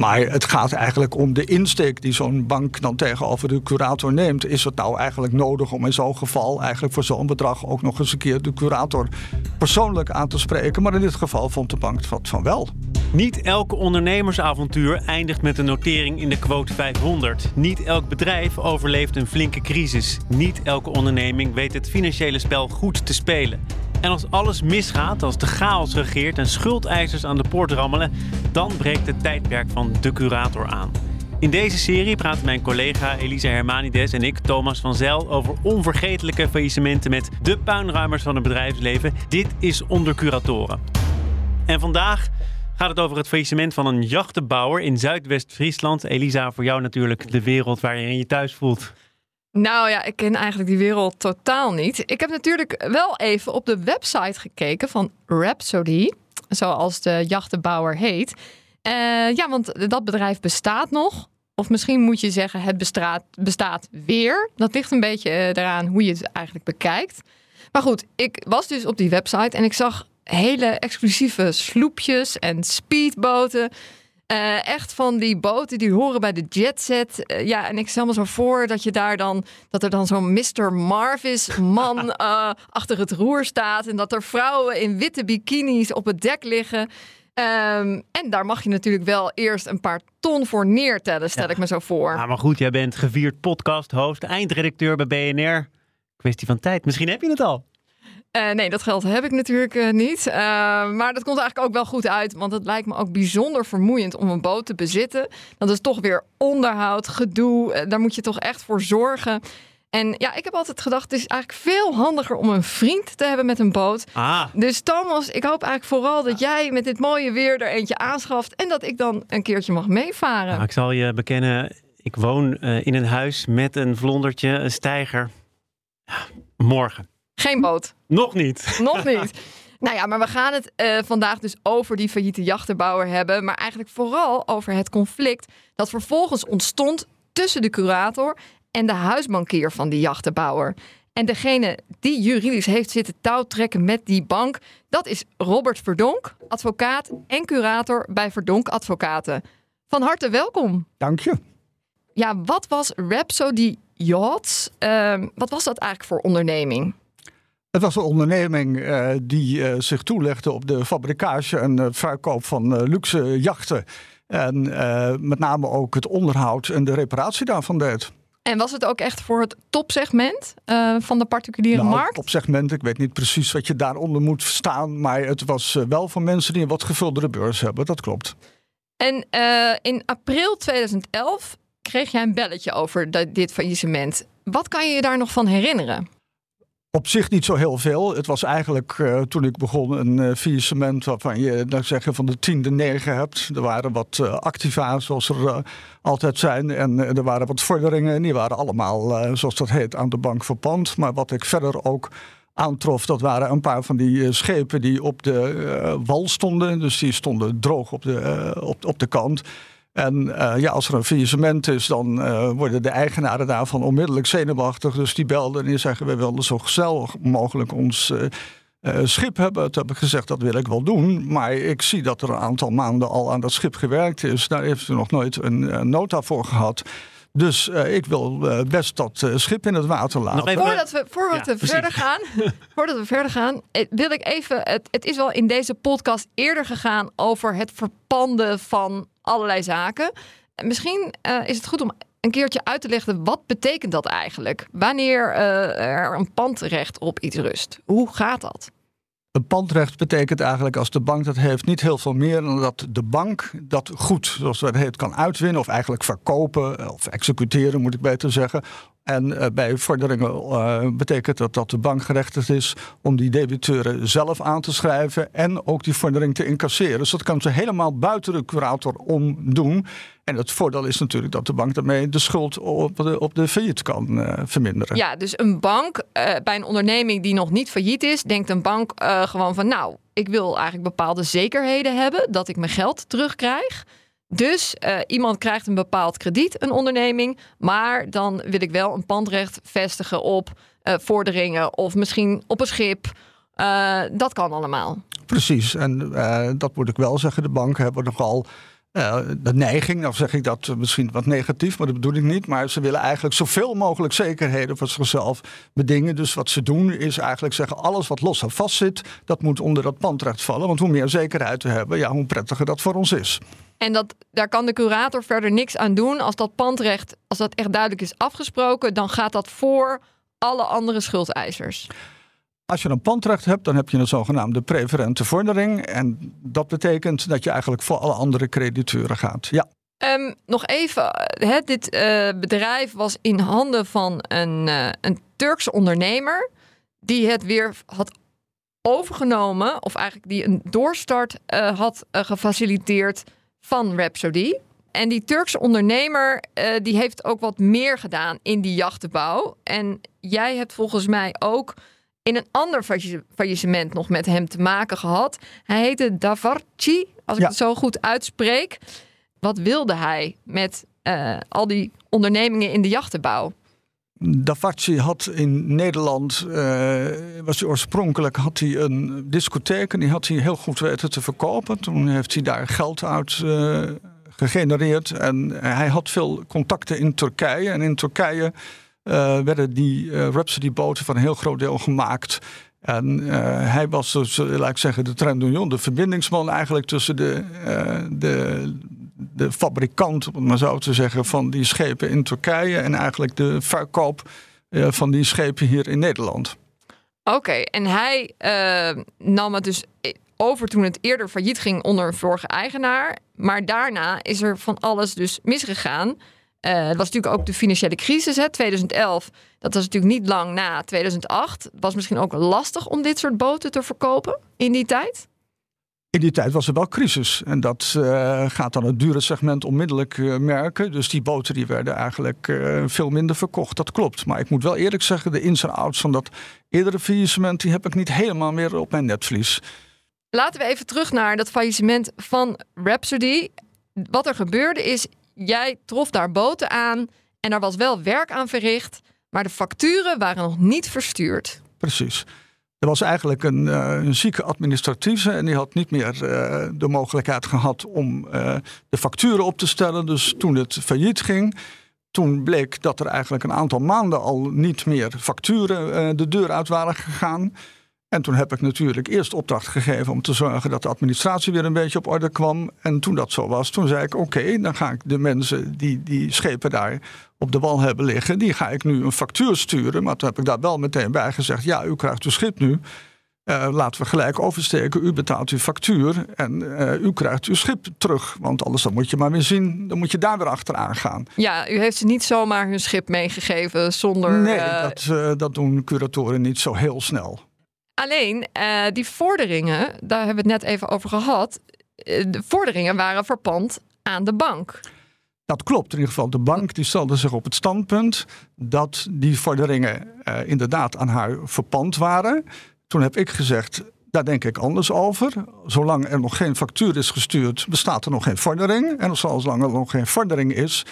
Maar het gaat eigenlijk om de insteek die zo'n bank dan tegenover de curator neemt. Is het nou eigenlijk nodig om in zo'n geval eigenlijk voor zo'n bedrag ook nog eens een keer de curator persoonlijk aan te spreken? Maar in dit geval vond de bank wat van wel. Niet elke ondernemersavontuur eindigt met een notering in de quote 500. Niet elk bedrijf overleeft een flinke crisis. Niet elke onderneming weet het financiële spel goed te spelen. En als alles misgaat, als de chaos regeert en schuldeisers aan de poort rammelen, dan breekt het tijdperk van de curator aan. In deze serie praten mijn collega Elisa Hermanides en ik, Thomas van Zel, over onvergetelijke faillissementen met de puinruimers van het bedrijfsleven. Dit is Onder Curatoren. En vandaag gaat het over het faillissement van een jachtenbouwer in Zuidwest-Friesland. Elisa, voor jou natuurlijk de wereld waar je je thuis voelt. Nou ja, ik ken eigenlijk die wereld totaal niet. Ik heb natuurlijk wel even op de website gekeken van Rhapsody, zoals de jachtenbouwer heet. Uh, ja, want dat bedrijf bestaat nog. Of misschien moet je zeggen, het bestaat, bestaat weer. Dat ligt een beetje eh, eraan hoe je het eigenlijk bekijkt. Maar goed, ik was dus op die website en ik zag hele exclusieve sloepjes en speedboten. Uh, echt van die boten die horen bij de jetset. Uh, ja, en ik stel me zo voor dat je daar dan dat er dan zo'n Mr. Marvis man uh, achter het roer staat en dat er vrouwen in witte bikinis op het dek liggen. Um, en daar mag je natuurlijk wel eerst een paar ton voor neertellen, stel ja. ik me zo voor. Ja, maar goed, jij bent gevierd podcast-host, eindredacteur bij BNR. Kwestie van tijd. Misschien heb je het al. Uh, nee, dat geld heb ik natuurlijk uh, niet. Uh, maar dat komt eigenlijk ook wel goed uit. Want het lijkt me ook bijzonder vermoeiend om een boot te bezitten. Dat is toch weer onderhoud, gedoe. daar moet je toch echt voor zorgen. En ja, ik heb altijd gedacht, het is eigenlijk veel handiger om een vriend te hebben met een boot. Ah. Dus Thomas, ik hoop eigenlijk vooral dat jij met dit mooie weer er eentje aanschaft. En dat ik dan een keertje mag meevaren. Nou, ik zal je bekennen, ik woon in een huis met een vlondertje, een steiger. Ja, morgen. Geen boot. Nog niet. Nog niet. Nou ja, maar we gaan het uh, vandaag dus over die failliete jachtenbouwer hebben. Maar eigenlijk vooral over het conflict dat vervolgens ontstond tussen de curator en de huisbankier van die jachtenbouwer. En degene die juridisch heeft zitten touwtrekken met die bank, dat is Robert Verdonk, advocaat en curator bij Verdonk Advocaten. Van harte welkom. Dank je. Ja, wat was Rhapsody Yachts? Uh, wat was dat eigenlijk voor onderneming? Het was een onderneming uh, die uh, zich toelegde op de fabricage en uh, verkoop van luxe jachten. En met name ook het onderhoud en de reparatie daarvan deed. En was het ook echt voor het topsegment van de particuliere nou, markt? Topsegment, ik weet niet precies wat je daaronder moet verstaan. Maar het was wel voor mensen die een wat gevuldere beurs hebben, dat klopt. En in april 2011 kreeg jij een belletje over dit faillissement. Wat kan je je daar nog van herinneren? Op zich niet zo heel veel. Het was eigenlijk uh, toen ik begon een uh, faillissement waarvan je dan zeggen van de tiende negen hebt. Er waren wat uh, activa zoals er altijd zijn en er waren wat vorderingen en die waren allemaal zoals dat heet aan de bank verpand. Maar wat ik verder ook aantrof, dat waren een paar van die schepen die op de wal stonden. Dus die stonden droog op de, op, op de kant. En uh, ja, als er een faillissement is, dan uh, worden de eigenaren daarvan onmiddellijk zenuwachtig. Dus die belden en die zeggen: We willen zo snel mogelijk ons uh, schip hebben. Toen heb ik gezegd: Dat wil ik wel doen. Maar ik zie dat er een aantal maanden al aan dat schip gewerkt is. Daar heeft u nog nooit een nota voor gehad. Dus uh, ik wil uh, best dat uh, schip in het water laten. Even... Voordat we, voordat ja, we verder gaan, voordat we verder gaan, wil ik even. Het, het is wel in deze podcast eerder gegaan over het verpanden van allerlei zaken. Misschien is het goed om een keertje uit te leggen wat betekent dat eigenlijk? Wanneer er een pandrecht op iets rust? Hoe gaat dat? Een pandrecht betekent eigenlijk als de bank dat heeft niet heel veel meer dan dat de bank dat goed, zoals dat heet, kan uitwinnen of eigenlijk verkopen of executeren moet ik beter zeggen En uh, bij vorderingen uh, betekent dat dat de bank gerechtigd is om die debiteuren zelf aan te schrijven en ook die vordering te incasseren. Dus dat kan ze helemaal buiten de curator om doen. En het voordeel is natuurlijk dat de bank daarmee de schuld op de, op de failliet kan uh, verminderen. Ja, dus een bank bij een onderneming die nog niet failliet is, denkt een bank gewoon van nou, ik wil eigenlijk bepaalde zekerheden hebben dat ik mijn geld terugkrijg. Dus uh, iemand krijgt een bepaald krediet, een onderneming, maar dan wil ik wel een pandrecht vestigen op uh, vorderingen of misschien op een schip. Uh, dat kan allemaal. Precies, en dat moet ik wel zeggen. De banken hebben nogal de neiging, nou zeg ik dat misschien wat negatief, maar dat bedoel ik niet. Maar ze willen eigenlijk zoveel mogelijk zekerheden voor zichzelf bedingen. Dus wat ze doen is eigenlijk zeggen: alles wat los en vast zit, dat moet onder dat pandrecht vallen. Want hoe meer zekerheid we hebben, ja, hoe prettiger dat voor ons is. En dat, daar kan de curator verder niks aan doen. Als dat pandrecht, als dat echt duidelijk is afgesproken, dan gaat dat voor alle andere schuldeisers. Als je een pandrecht hebt, dan heb je een zogenaamde preferente vordering. En dat betekent dat je eigenlijk voor alle andere crediteuren gaat. Ja. Um, nog even, dit uh, bedrijf was in handen van een, uh, een Turkse ondernemer. Die het weer had overgenomen, of eigenlijk die een doorstart uh, had gefaciliteerd van Rhapsody. En die Turkse ondernemer die heeft ook wat meer gedaan in die jachtenbouw. En jij hebt volgens mij ook in een ander faillissement nog met hem te maken gehad. Hij heette Davarci, als ik het zo goed uitspreek. Wat wilde hij met uh, al die ondernemingen in de jachtenbouw? Davarci had in Nederland, uh, was hij oorspronkelijk, had hij een discotheek en die had hij heel goed weten te verkopen. Toen heeft hij daar geld uit uh, gegenereerd en hij had veel contacten in Turkije. En in Turkije werden die Rhapsody-boten van een heel groot deel gemaakt. En hij was dus, laat ik zeggen, de Trendunion, de verbindingsman eigenlijk tussen de, de de fabrikant, om het maar zo te zeggen, van die schepen in Turkije en eigenlijk de verkoop uh, van die schepen hier in Nederland. Oké, en hij uh, nam het dus over toen het eerder failliet ging onder een vorige eigenaar. Maar daarna is er van alles dus misgegaan. Uh, het was natuurlijk ook de financiële crisis, hè, 2011. Dat was natuurlijk niet lang na 2008. Het was misschien ook lastig om dit soort boten te verkopen in die tijd. In die tijd was er wel crisis. En dat uh, gaat dan het dure segment onmiddellijk uh, merken. Dus die boten die werden eigenlijk uh, veel minder verkocht. Dat klopt. Maar ik moet wel eerlijk zeggen, de ins en outs van dat eerdere faillissement... die heb ik niet helemaal meer op mijn netvlies. Laten we even terug naar dat faillissement van Rhapsody. Wat er gebeurde is, jij trof daar boten aan... en er was wel werk aan verricht... maar de facturen waren nog niet verstuurd. Precies. Er was eigenlijk een, uh, een zieke administratieve en die had niet meer uh, de mogelijkheid gehad om uh, de facturen op te stellen. Dus toen het failliet ging, toen bleek dat er eigenlijk een aantal maanden al niet meer facturen de deur uit waren gegaan. En toen heb ik natuurlijk eerst opdracht gegeven om te zorgen dat de administratie weer een beetje op orde kwam. En toen dat zo was, toen zei ik: Oké, dan ga ik de mensen die die schepen daar op de wal hebben liggen, die ga ik nu een factuur sturen. Maar toen heb ik daar wel meteen bij gezegd: Ja, u krijgt uw schip nu. Uh, laten we gelijk oversteken. U betaalt uw factuur en uh, u krijgt uw schip terug. Want anders dan moet je maar weer zien, dan moet je daar weer achteraan gaan. Ja, u heeft ze niet zomaar hun schip meegegeven zonder. Nee, uh... dat, dat doen curatoren niet zo heel snel. Alleen, uh, die vorderingen, daar hebben we het net even over gehad. Uh, de vorderingen waren verpand aan de bank. Dat klopt. In ieder geval, de bank die stelde zich op het standpunt dat die vorderingen uh, inderdaad aan haar verpand waren. Toen heb ik gezegd, daar denk ik anders over. Zolang er nog geen factuur is gestuurd, bestaat er nog geen vordering. En zolang er nog geen vordering is,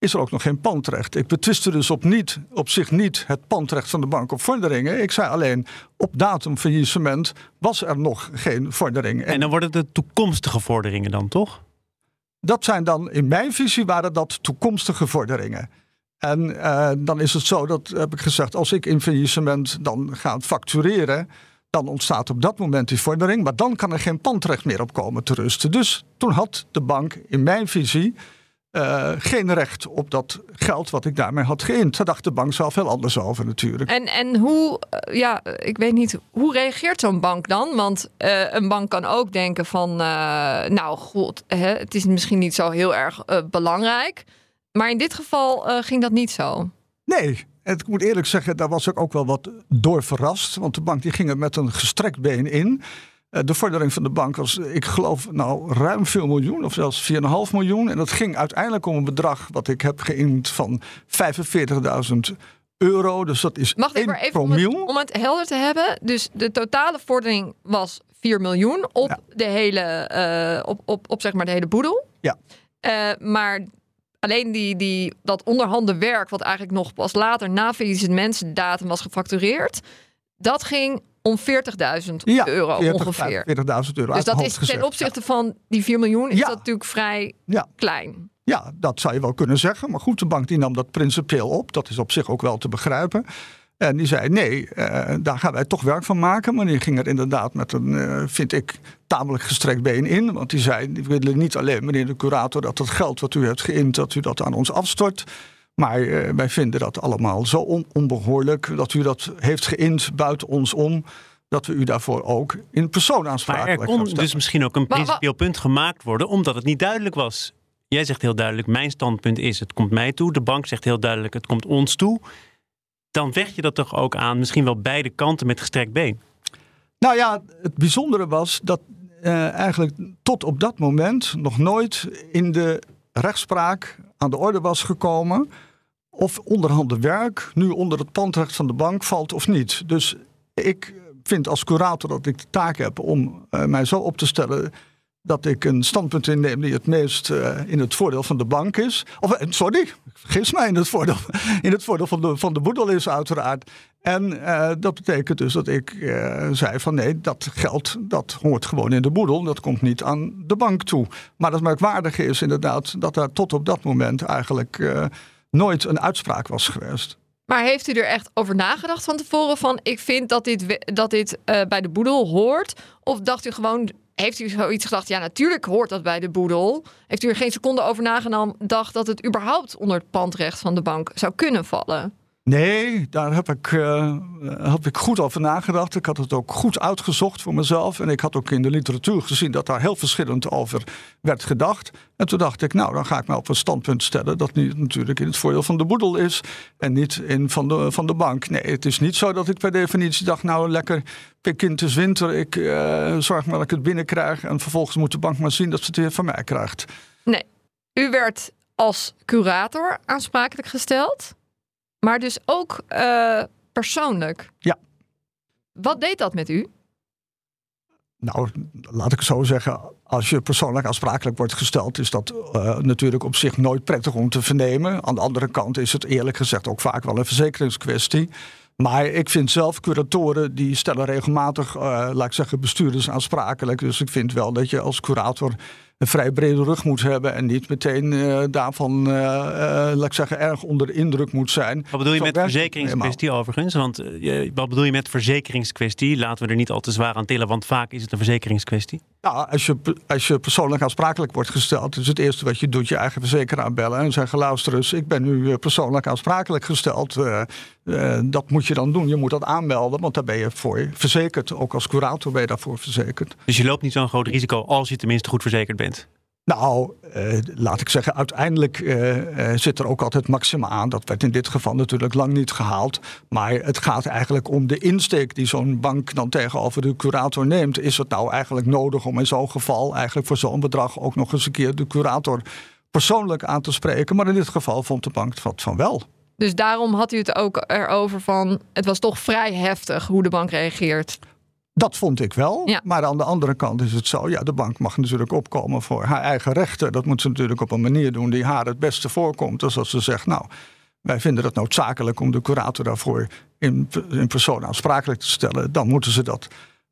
is er ook nog geen pandrecht. Ik betwiste dus op, niet, op zich niet het pandrecht van de bank op vorderingen. Ik zei alleen, op datum faillissement was er nog geen vordering. En, en dan worden het de toekomstige vorderingen dan, toch? Dat zijn dan, in mijn visie waren dat toekomstige vorderingen. En uh, dan is het zo, dat heb ik gezegd, als ik in faillissement dan ga factureren, dan ontstaat op dat moment die vordering, maar dan kan er geen pandrecht meer op komen te rusten. Dus toen had de bank, in mijn visie, uh, geen recht op dat geld wat ik daarmee had geïnd. Daar dacht de bank zelf heel anders over natuurlijk. En, en hoe, uh, ja, ik weet niet, hoe reageert zo'n bank dan? Want uh, een bank kan ook denken van, nou goed, hè, het is misschien niet zo heel erg belangrijk. Maar in dit geval ging dat niet zo. Nee, en ik moet eerlijk zeggen, daar was ik ook wel wat door verrast. Want de bank die ging er met een gestrekt been in. Eh, de vordering van de bank was, ik geloof, nou ruim veel miljoen, of zelfs 4,5 miljoen. En dat ging uiteindelijk om een bedrag wat ik heb geïnd van 45.000 euro. Dus dat is Mag ik 1 maar even om het, om het helder te hebben. Dus de totale vordering was 4 miljoen op Ja. de hele, eh, op, op, op zeg maar de hele boedel. Ja. Eh, maar alleen die, die, dat onderhanden werk, wat eigenlijk nog pas later na faillissementsdatum was gefactureerd, dat ging om 40.000 Ja, euro 40, ongeveer. 45.000 euro. Dus dat is gezegd. ten opzichte van die 4 miljoen is Ja. dat natuurlijk vrij Ja. klein. Ja, dat zou je wel kunnen zeggen. Maar goed, de bank die nam dat principieel op. Dat is op zich ook wel te begrijpen. En die zei: nee, eh, daar gaan wij toch werk van maken. Maar die ging er inderdaad met een, eh, vind ik, tamelijk gestrekt been in. Want die zei: we willen niet alleen, meneer de curator, dat het geld wat u hebt geïnd, dat u dat aan ons afstort. Maar eh, wij vinden dat allemaal zo on- onbehoorlijk dat u dat heeft geïnd buiten ons om. Dat we u daarvoor ook in persoon Maar er aansprakelijk kon dus misschien ook een principieel punt gemaakt worden, omdat het niet duidelijk was. Jij zegt heel duidelijk, mijn standpunt is, het komt mij toe. De bank zegt heel duidelijk, het komt ons toe. Dan vecht je dat toch ook aan, misschien wel beide kanten met gestrekt been. Nou ja, het bijzondere was dat eh, eigenlijk tot op dat moment nog nooit in de rechtspraak aan de orde was gekomen of onderhanden werk nu onder het pandrecht van de bank valt of niet. Dus ik vind als curator dat ik de taak heb om eh, mij zo op te stellen dat ik een standpunt inneem die het meest eh, in het voordeel van de bank is. Of eh, sorry, vergis mij in het voordeel, in het voordeel van, de, van de boedel is uiteraard. En dat betekent dus dat ik zei van nee, dat geld dat hoort gewoon in de boedel. Dat komt niet aan de bank toe. Maar het merkwaardige is inderdaad dat daar tot op dat moment eigenlijk nooit een uitspraak was geweest. Maar heeft u er echt over nagedacht van tevoren van ik vind dat dit, dat dit eh, bij de boedel hoort? Of dacht u gewoon, heeft u zoiets gedacht, ja natuurlijk hoort dat bij de boedel? Heeft u er geen seconde over nagedacht dat het überhaupt onder het pandrecht van de bank zou kunnen vallen? Nee, daar heb ik, eh, heb ik goed over nagedacht. Ik had het ook goed uitgezocht voor mezelf. En ik had ook in de literatuur gezien dat daar heel verschillend over werd gedacht. En toen dacht ik, nou, dan ga ik me op een standpunt stellen dat nu natuurlijk in het voordeel van de boedel is. En niet in van de, van de bank. Nee, het is niet zo dat ik per definitie dacht, nou, lekker kind is winter. Ik eh, zorg maar dat ik het binnenkrijg. En vervolgens moet de bank maar zien dat ze het weer van mij krijgt. Nee, u werd als curator aansprakelijk gesteld, maar dus ook eh, persoonlijk. Ja. Wat deed dat met u? Nou, laat ik het zo zeggen. Als je persoonlijk aansprakelijk wordt gesteld, is dat eh, natuurlijk op zich nooit prettig om te vernemen. Aan de andere kant is het eerlijk gezegd ook vaak wel een verzekeringskwestie. Maar ik vind zelf curatoren die stellen regelmatig, eh, laat ik zeggen, bestuurders aansprakelijk. Dus ik vind wel dat je als curator een vrij brede rug moet hebben en niet meteen eh, daarvan, eh, eh, laat ik zeggen, erg onder de indruk moet zijn. Wat bedoel je Zo met verzekeringskwestie overigens? Want wat bedoel je met verzekeringskwestie? Laten we er niet al te zwaar aan tillen, want vaak is het een verzekeringskwestie. Nou, als je, als je persoonlijk aansprakelijk wordt gesteld, is het eerste wat je doet je eigen verzekeraar bellen en zeggen: luister eens, ik ben nu persoonlijk aansprakelijk gesteld. Eh, dat moet je dan doen. Je moet dat aanmelden, want daar ben je voor verzekerd. Ook als curator ben je daarvoor verzekerd. Dus je loopt niet zo'n groot risico als je tenminste goed verzekerd bent. Nou, eh, laat ik zeggen, uiteindelijk eh, zit er ook altijd maxima aan. Dat werd in dit geval natuurlijk lang niet gehaald. Maar het gaat eigenlijk om de insteek die zo'n bank dan tegenover de curator neemt. Is het nou eigenlijk nodig om in zo'n geval eigenlijk voor zo'n bedrag ook nog eens een keer de curator persoonlijk aan te spreken? Maar in dit geval vond de bank wat van wel. Dus daarom had u het ook erover van het was toch vrij heftig hoe de bank reageert. Dat vond ik wel. Ja. Maar aan de andere kant is het zo. Ja, de bank mag natuurlijk opkomen voor haar eigen rechten. Dat moet ze natuurlijk op een manier doen die haar het beste voorkomt. Dus als ze zegt, nou, wij vinden het noodzakelijk om de curator daarvoor in, in persoon aansprakelijk te stellen. Dan moeten ze dat,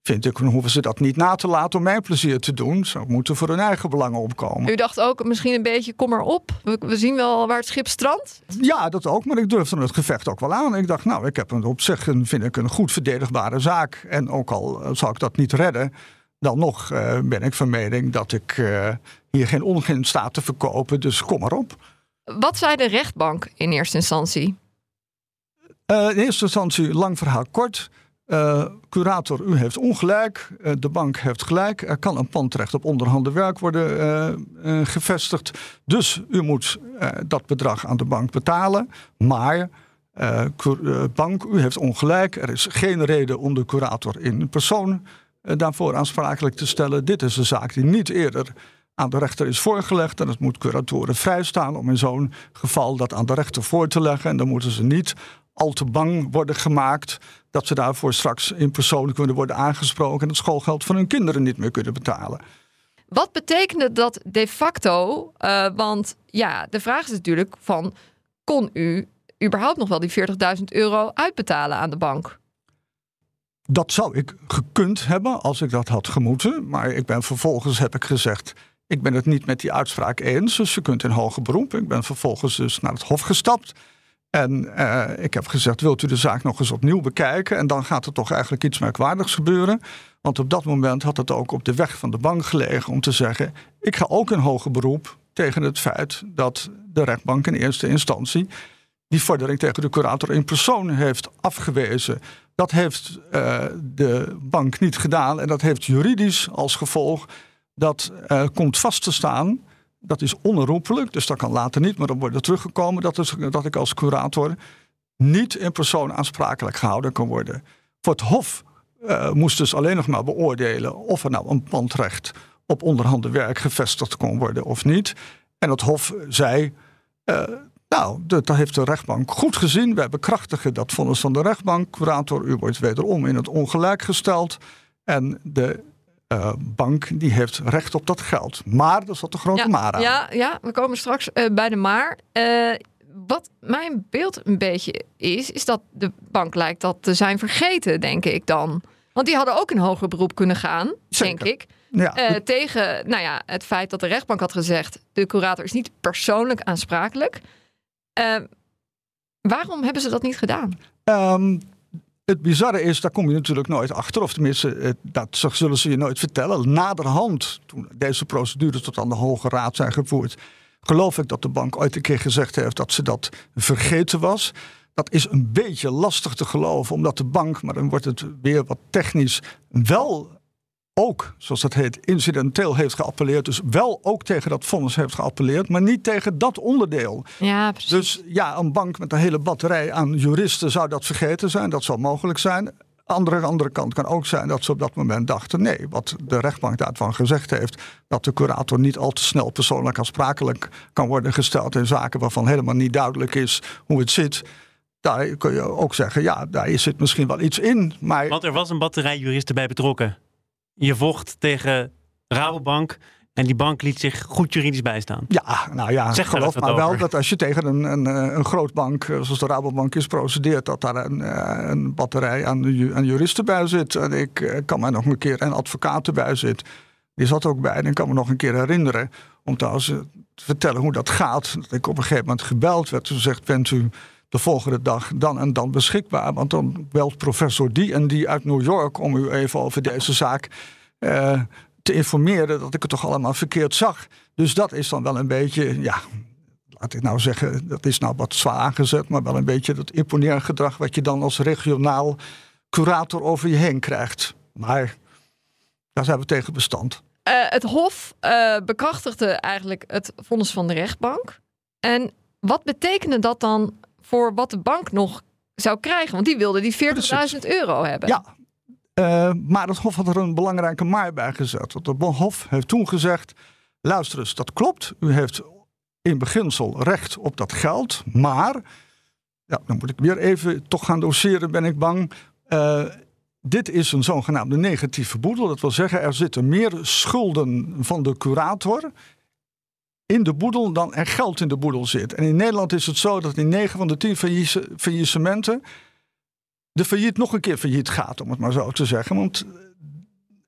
vind ik, dan hoeven ze dat niet na te laten om mijn plezier te doen. Ze moeten voor hun eigen belangen opkomen. U dacht ook misschien een beetje kom maar op. We, we zien wel waar het schip strandt. Ja, dat ook. Maar ik durfde het gevecht ook wel aan. Ik dacht, nou, ik heb een, op zich een, vind ik een goed verdedigbare zaak. En ook al eh, zou ik dat niet redden, dan nog eh, ben ik van mening dat ik eh, hier geen ongein sta te verkopen. Dus kom maar op. Wat zei de rechtbank in eerste instantie? In eerste instantie, lang verhaal kort. Eh, curator, u heeft ongelijk. Eh, de bank heeft gelijk. Er kan een pandrecht op onderhanden werk worden eh, gevestigd. Dus u moet dat bedrag aan de bank betalen. Maar bank, u heeft ongelijk. Er is geen reden om de curator in persoon daarvoor aansprakelijk te stellen. Dit is een zaak die niet eerder aan de rechter is voorgelegd. En het moet curatoren vrijstaan om in zo'n geval dat aan de rechter voor te leggen. En dan moeten ze niet al te bang worden gemaakt dat ze daarvoor straks in persoon kunnen worden aangesproken en het schoolgeld van hun kinderen niet meer kunnen betalen. Wat betekende dat de facto? Uh, want ja, de vraag is natuurlijk van, kon u überhaupt nog wel die 40.000 euro uitbetalen aan de bank? Dat zou ik gekund hebben als ik dat had gemoeten. Maar ik ben vervolgens, heb ik gezegd, ik ben het niet met die uitspraak eens. Dus je kunt in hoger beroep. Ik ben vervolgens dus naar het hof gestapt. En uh, ik heb gezegd, wilt u de zaak nog eens opnieuw bekijken? En dan gaat er toch eigenlijk iets merkwaardigs gebeuren. Want op dat moment had het ook op de weg van de bank gelegen om te zeggen... ik ga ook in hoger beroep tegen het feit dat de rechtbank in eerste instantie... die vordering tegen de curator in persoon heeft afgewezen. Dat heeft uh, de bank niet gedaan en dat heeft juridisch als gevolg... dat uh, komt vast te staan dat is onherroepelijk, dus dat kan later niet, maar dan wordt er teruggekomen dat, ik als curator niet in persoon aansprakelijk gehouden kan worden. Voor het Hof uh, moest dus alleen nog maar beoordelen of er nou een pandrecht op onderhanden werk gevestigd kon worden of niet. En het Hof zei. Uh, nou, dat heeft de rechtbank goed gezien. Wij bekrachtigen dat vonnis van de rechtbank. Curator, u wordt wederom in het ongelijk gesteld. En de uh, bank die heeft recht op dat geld. Maar, dat wat de grote ja, maar aan. Ja, ja, we komen straks uh, bij de maar. Uh, wat mijn beeld een beetje is, is dat de bank lijkt dat te zijn vergeten, denk ik dan. Want die hadden ook een hoger beroep kunnen gaan, Zeker. denk ik. Ja. tegen nou ja, het feit dat de rechtbank had gezegd... de curator is niet persoonlijk aansprakelijk. waarom hebben ze dat niet gedaan? Um, het bizarre is, daar kom je natuurlijk nooit achter. Of tenminste, dat zullen ze je nooit vertellen. Naderhand, toen deze procedures tot aan de Hoge Raad zijn gevoerd... geloof ik dat de bank ooit een keer gezegd heeft dat ze dat vergeten was. Dat is een beetje lastig te geloven, omdat de bank, maar dan wordt het weer wat technisch, wel ook, zoals dat heet, incidenteel heeft geappelleerd. Dus wel ook tegen dat vonnis heeft geappelleerd, maar niet tegen dat onderdeel. Ja, precies. Dus ja, een bank met een hele batterij aan juristen zou dat vergeten zijn. Dat zou mogelijk zijn. Andere, andere kant kan ook zijn dat ze op dat moment dachten: nee, wat de rechtbank daarvan gezegd heeft, dat de curator niet al te snel persoonlijk aansprakelijk kan worden gesteld in zaken waarvan helemaal niet duidelijk is hoe het zit. Daar kun je ook zeggen: ja, daar zit misschien wel iets in. Maar... Want er was een batterij juristen bij betrokken je vocht tegen Rabobank. En die bank liet zich goed juridisch bijstaan. Ja, nou ja, zeg geloof maar wel dat als je tegen een, een, een groot bank, eh, zoals de Rabobank is, procedeert, dat daar een, eh, een batterij aan, aan juristen bij zit. En ik eh, kan mij nog een keer een advocaat erbij zit. Die zat ook bij en ik kan me nog een keer herinneren om trouwens te vertellen hoe dat gaat. Dat ik op een gegeven moment gebeld werd. Toen zegt, bent u de volgende dag dan en dan beschikbaar. Want dan belt professor die en die uit New York om u even over deze zaak uh, te informeren dat ik het toch allemaal verkeerd zag. Dus dat is dan wel een beetje, ja, laat ik nou zeggen, dat is nou wat zwaar aangezet, maar wel een beetje dat imponeergedrag wat je dan als regionaal curator over je heen krijgt. Maar daar zijn we tegen bestand. Uh, het Hof uh, bekrachtigde eigenlijk het vonnis van de rechtbank. En wat betekende dat dan voor wat de bank nog zou krijgen. Want die wilde die 40.000 euro hebben. Ja, uh, maar het Hof had er een belangrijke maar bij gezet. Want het Hof heeft toen gezegd: luister eens, dat klopt. U heeft in beginsel recht op dat geld. Maar, ja, dan moet ik weer even toch gaan doseren, ben ik bang. Uh, dit is een zogenaamde negatieve boedel. Dat wil zeggen, er zitten meer schulden van de curator in de boedel dan er geld in de boedel zit. En in Nederland is het zo dat in 9 van de 10 faillissementen de failliet nog een keer failliet gaat, om het maar zo te zeggen. Want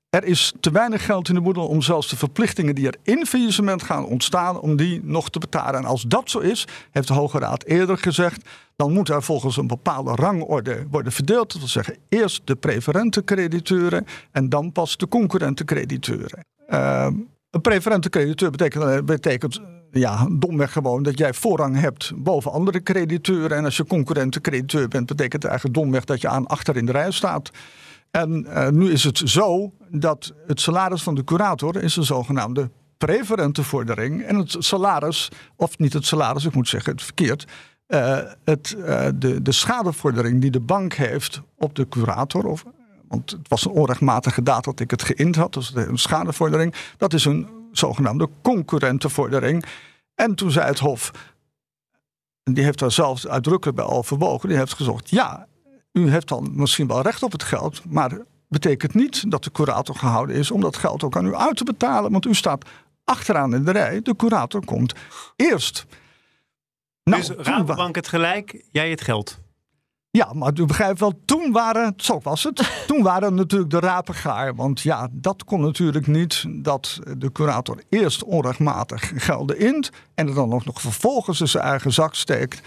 er is te weinig geld in de boedel om zelfs de verplichtingen die er in faillissement gaan ontstaan, om die nog te betalen. En als dat zo is, heeft de Hoge Raad eerder gezegd, dan moet er volgens een bepaalde rangorde worden verdeeld. Dat wil zeggen, eerst de preferente crediteuren en dan pas de concurrente crediteuren. Uh, een preferente crediteur betekent, eh, betekent ja, domweg gewoon dat jij voorrang hebt boven andere crediteuren. En als je concurrente crediteur bent, betekent eigenlijk domweg dat je aan achter in de rij staat. En uh, nu is het zo dat het salaris van de curator is een zogenaamde preferente vordering. En het salaris, of niet het salaris, ik moet zeggen het verkeerd. uh, het, de, de schadevordering die de bank heeft op de curator, of, want het was een onrechtmatige daad dat ik het geïnd had, dus een schadevordering, dat is een zogenaamde concurrentenvordering. En toen zei het Hof, en die heeft daar zelfs uitdrukkelijk bij overwogen, die heeft gezegd, ja, u heeft dan misschien wel recht op het geld, maar betekent niet dat de curator gehouden is om dat geld ook aan u uit te betalen, want u staat achteraan in de rij. De curator komt eerst. Nou, dus Rabobank het gelijk, jij het geld. Ja, maar u begrijpt wel, toen waren, zo was het, toen waren natuurlijk de rapen gaar. Want ja, dat kon natuurlijk niet dat de curator eerst onrechtmatig gelden int en er dan nog, nog vervolgens in zijn eigen zak steekt.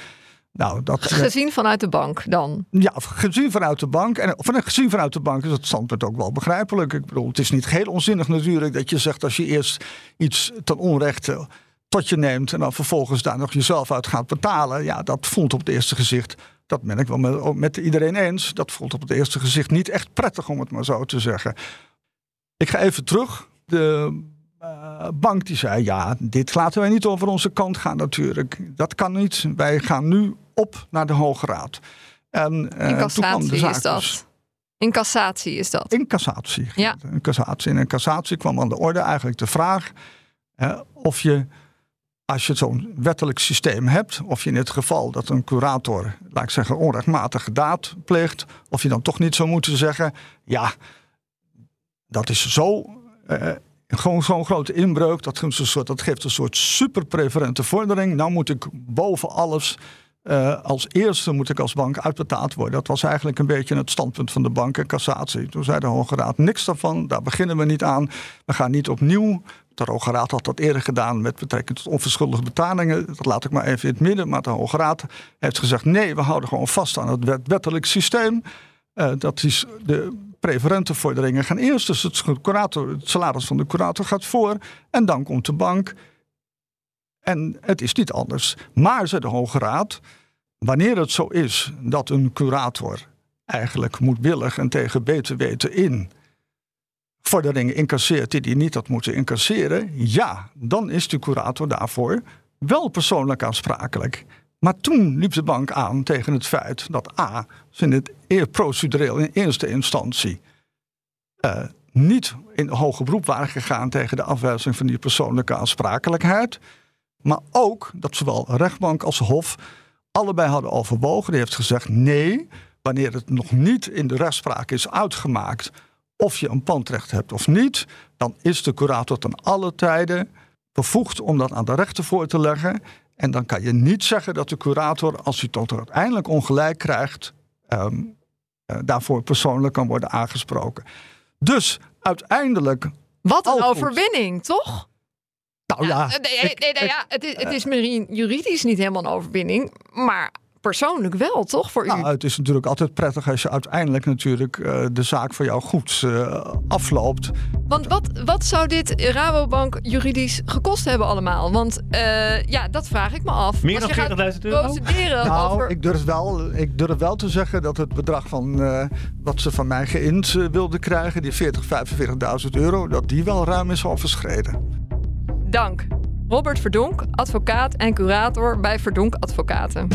Nou, dat, gezien vanuit de bank dan? Ja, gezien vanuit de bank. En van, gezien vanuit de bank is het standpunt ook wel begrijpelijk. Ik bedoel, het is niet heel onzinnig natuurlijk dat je zegt als je eerst iets ten onrechte tot je neemt en dan vervolgens daar nog jezelf uit gaat betalen. Ja, dat voelt op het eerste gezicht, dat ben ik wel met, met iedereen eens, dat voelt op het eerste gezicht niet echt prettig om het maar zo te zeggen. Ik ga even terug. De uh, bank die zei, ja, dit laten wij niet over onze kant gaan natuurlijk. Dat kan niet. Wij gaan nu op naar de Hoge Raad. En, uh, in cassatie is dat. Dus- in cassatie is dat. In cassatie. Ja. In cassatie. En in cassatie kwam aan de orde eigenlijk de vraag of je, als je zo'n wettelijk systeem hebt, of je in het geval dat een curator, laat ik zeggen, onrechtmatige daad pleegt, of je dan toch niet zou moeten zeggen, ja, dat is zo. Uh, gewoon zo'n grote inbreuk, dat geeft, een soort, dat geeft een soort superpreferente vordering. Nou moet ik boven alles uh, als eerste moet ik als bank uitbetaald worden. Dat was eigenlijk een beetje het standpunt van de bank en cassatie. Toen zei de Hoge Raad niks daarvan, daar beginnen we niet aan. We gaan niet opnieuw. De Hoge Raad had dat eerder gedaan met betrekking tot onverschuldige betalingen. Dat laat ik maar even in het midden. Maar de Hoge Raad heeft gezegd: nee, we houden gewoon vast aan het wettelijk systeem. Uh, dat is de preferente vorderingen gaan eerst. Dus het, curator, het salaris van de curator gaat voor. En dan komt de bank. En het is niet anders. Maar, zei de Hoge Raad, wanneer het zo is dat een curator eigenlijk moedwillig en tegen beter weten in vorderingen incasseert die hij niet had moeten incasseren, ja, dan is de curator daarvoor wel persoonlijk aansprakelijk. Maar toen liep de bank aan tegen het feit dat A, ze in het procedureel in eerste instantie uh, niet in hoger beroep waren gegaan tegen de afwijzing van die persoonlijke aansprakelijkheid. Maar ook dat zowel rechtbank als hof allebei hadden overwogen. Die heeft gezegd nee, wanneer het nog niet in de rechtspraak is uitgemaakt of je een pandrecht hebt of niet, dan is de curator ten alle tijden bevoegd om dat aan de rechter voor te leggen. En dan kan je niet zeggen dat de curator, als hij tot uiteindelijk ongelijk krijgt, um, uh, daarvoor persoonlijk kan worden aangesproken. Dus uiteindelijk. Wat een overwinning, toch? Nou ja. nee, nee, nee, ja het, is, het is misschien juridisch niet helemaal een overwinning, maar persoonlijk wel, toch? Voor nou, Het is natuurlijk altijd prettig als je uiteindelijk natuurlijk uh, de zaak voor jou goed uh, afloopt. Want wat, wat zou dit Rabobank juridisch gekost hebben allemaal? Want uh, ja, dat vraag ik me af. Meer dan 40.000 euro? Nou, over... ik, durf wel, ik durf wel te zeggen dat het bedrag van wat ze van mij geïnd wilden krijgen, die 40, 45.000 euro, dat die wel ruim is overschreden. Dank. Robert Verdonk, advocaat en curator bij Verdonk Advocaten.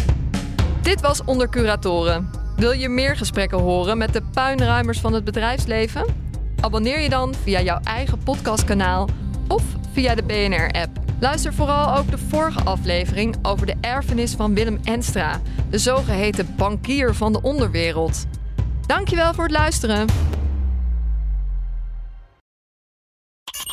Dit was Onder Curatoren. Wil je meer gesprekken horen met de puinruimers van het bedrijfsleven? Abonneer je dan via jouw eigen podcastkanaal of via de BNR-app. Luister vooral ook de vorige aflevering over de erfenis van Willem Enstra, de zogeheten bankier van de onderwereld. Dankjewel voor het luisteren.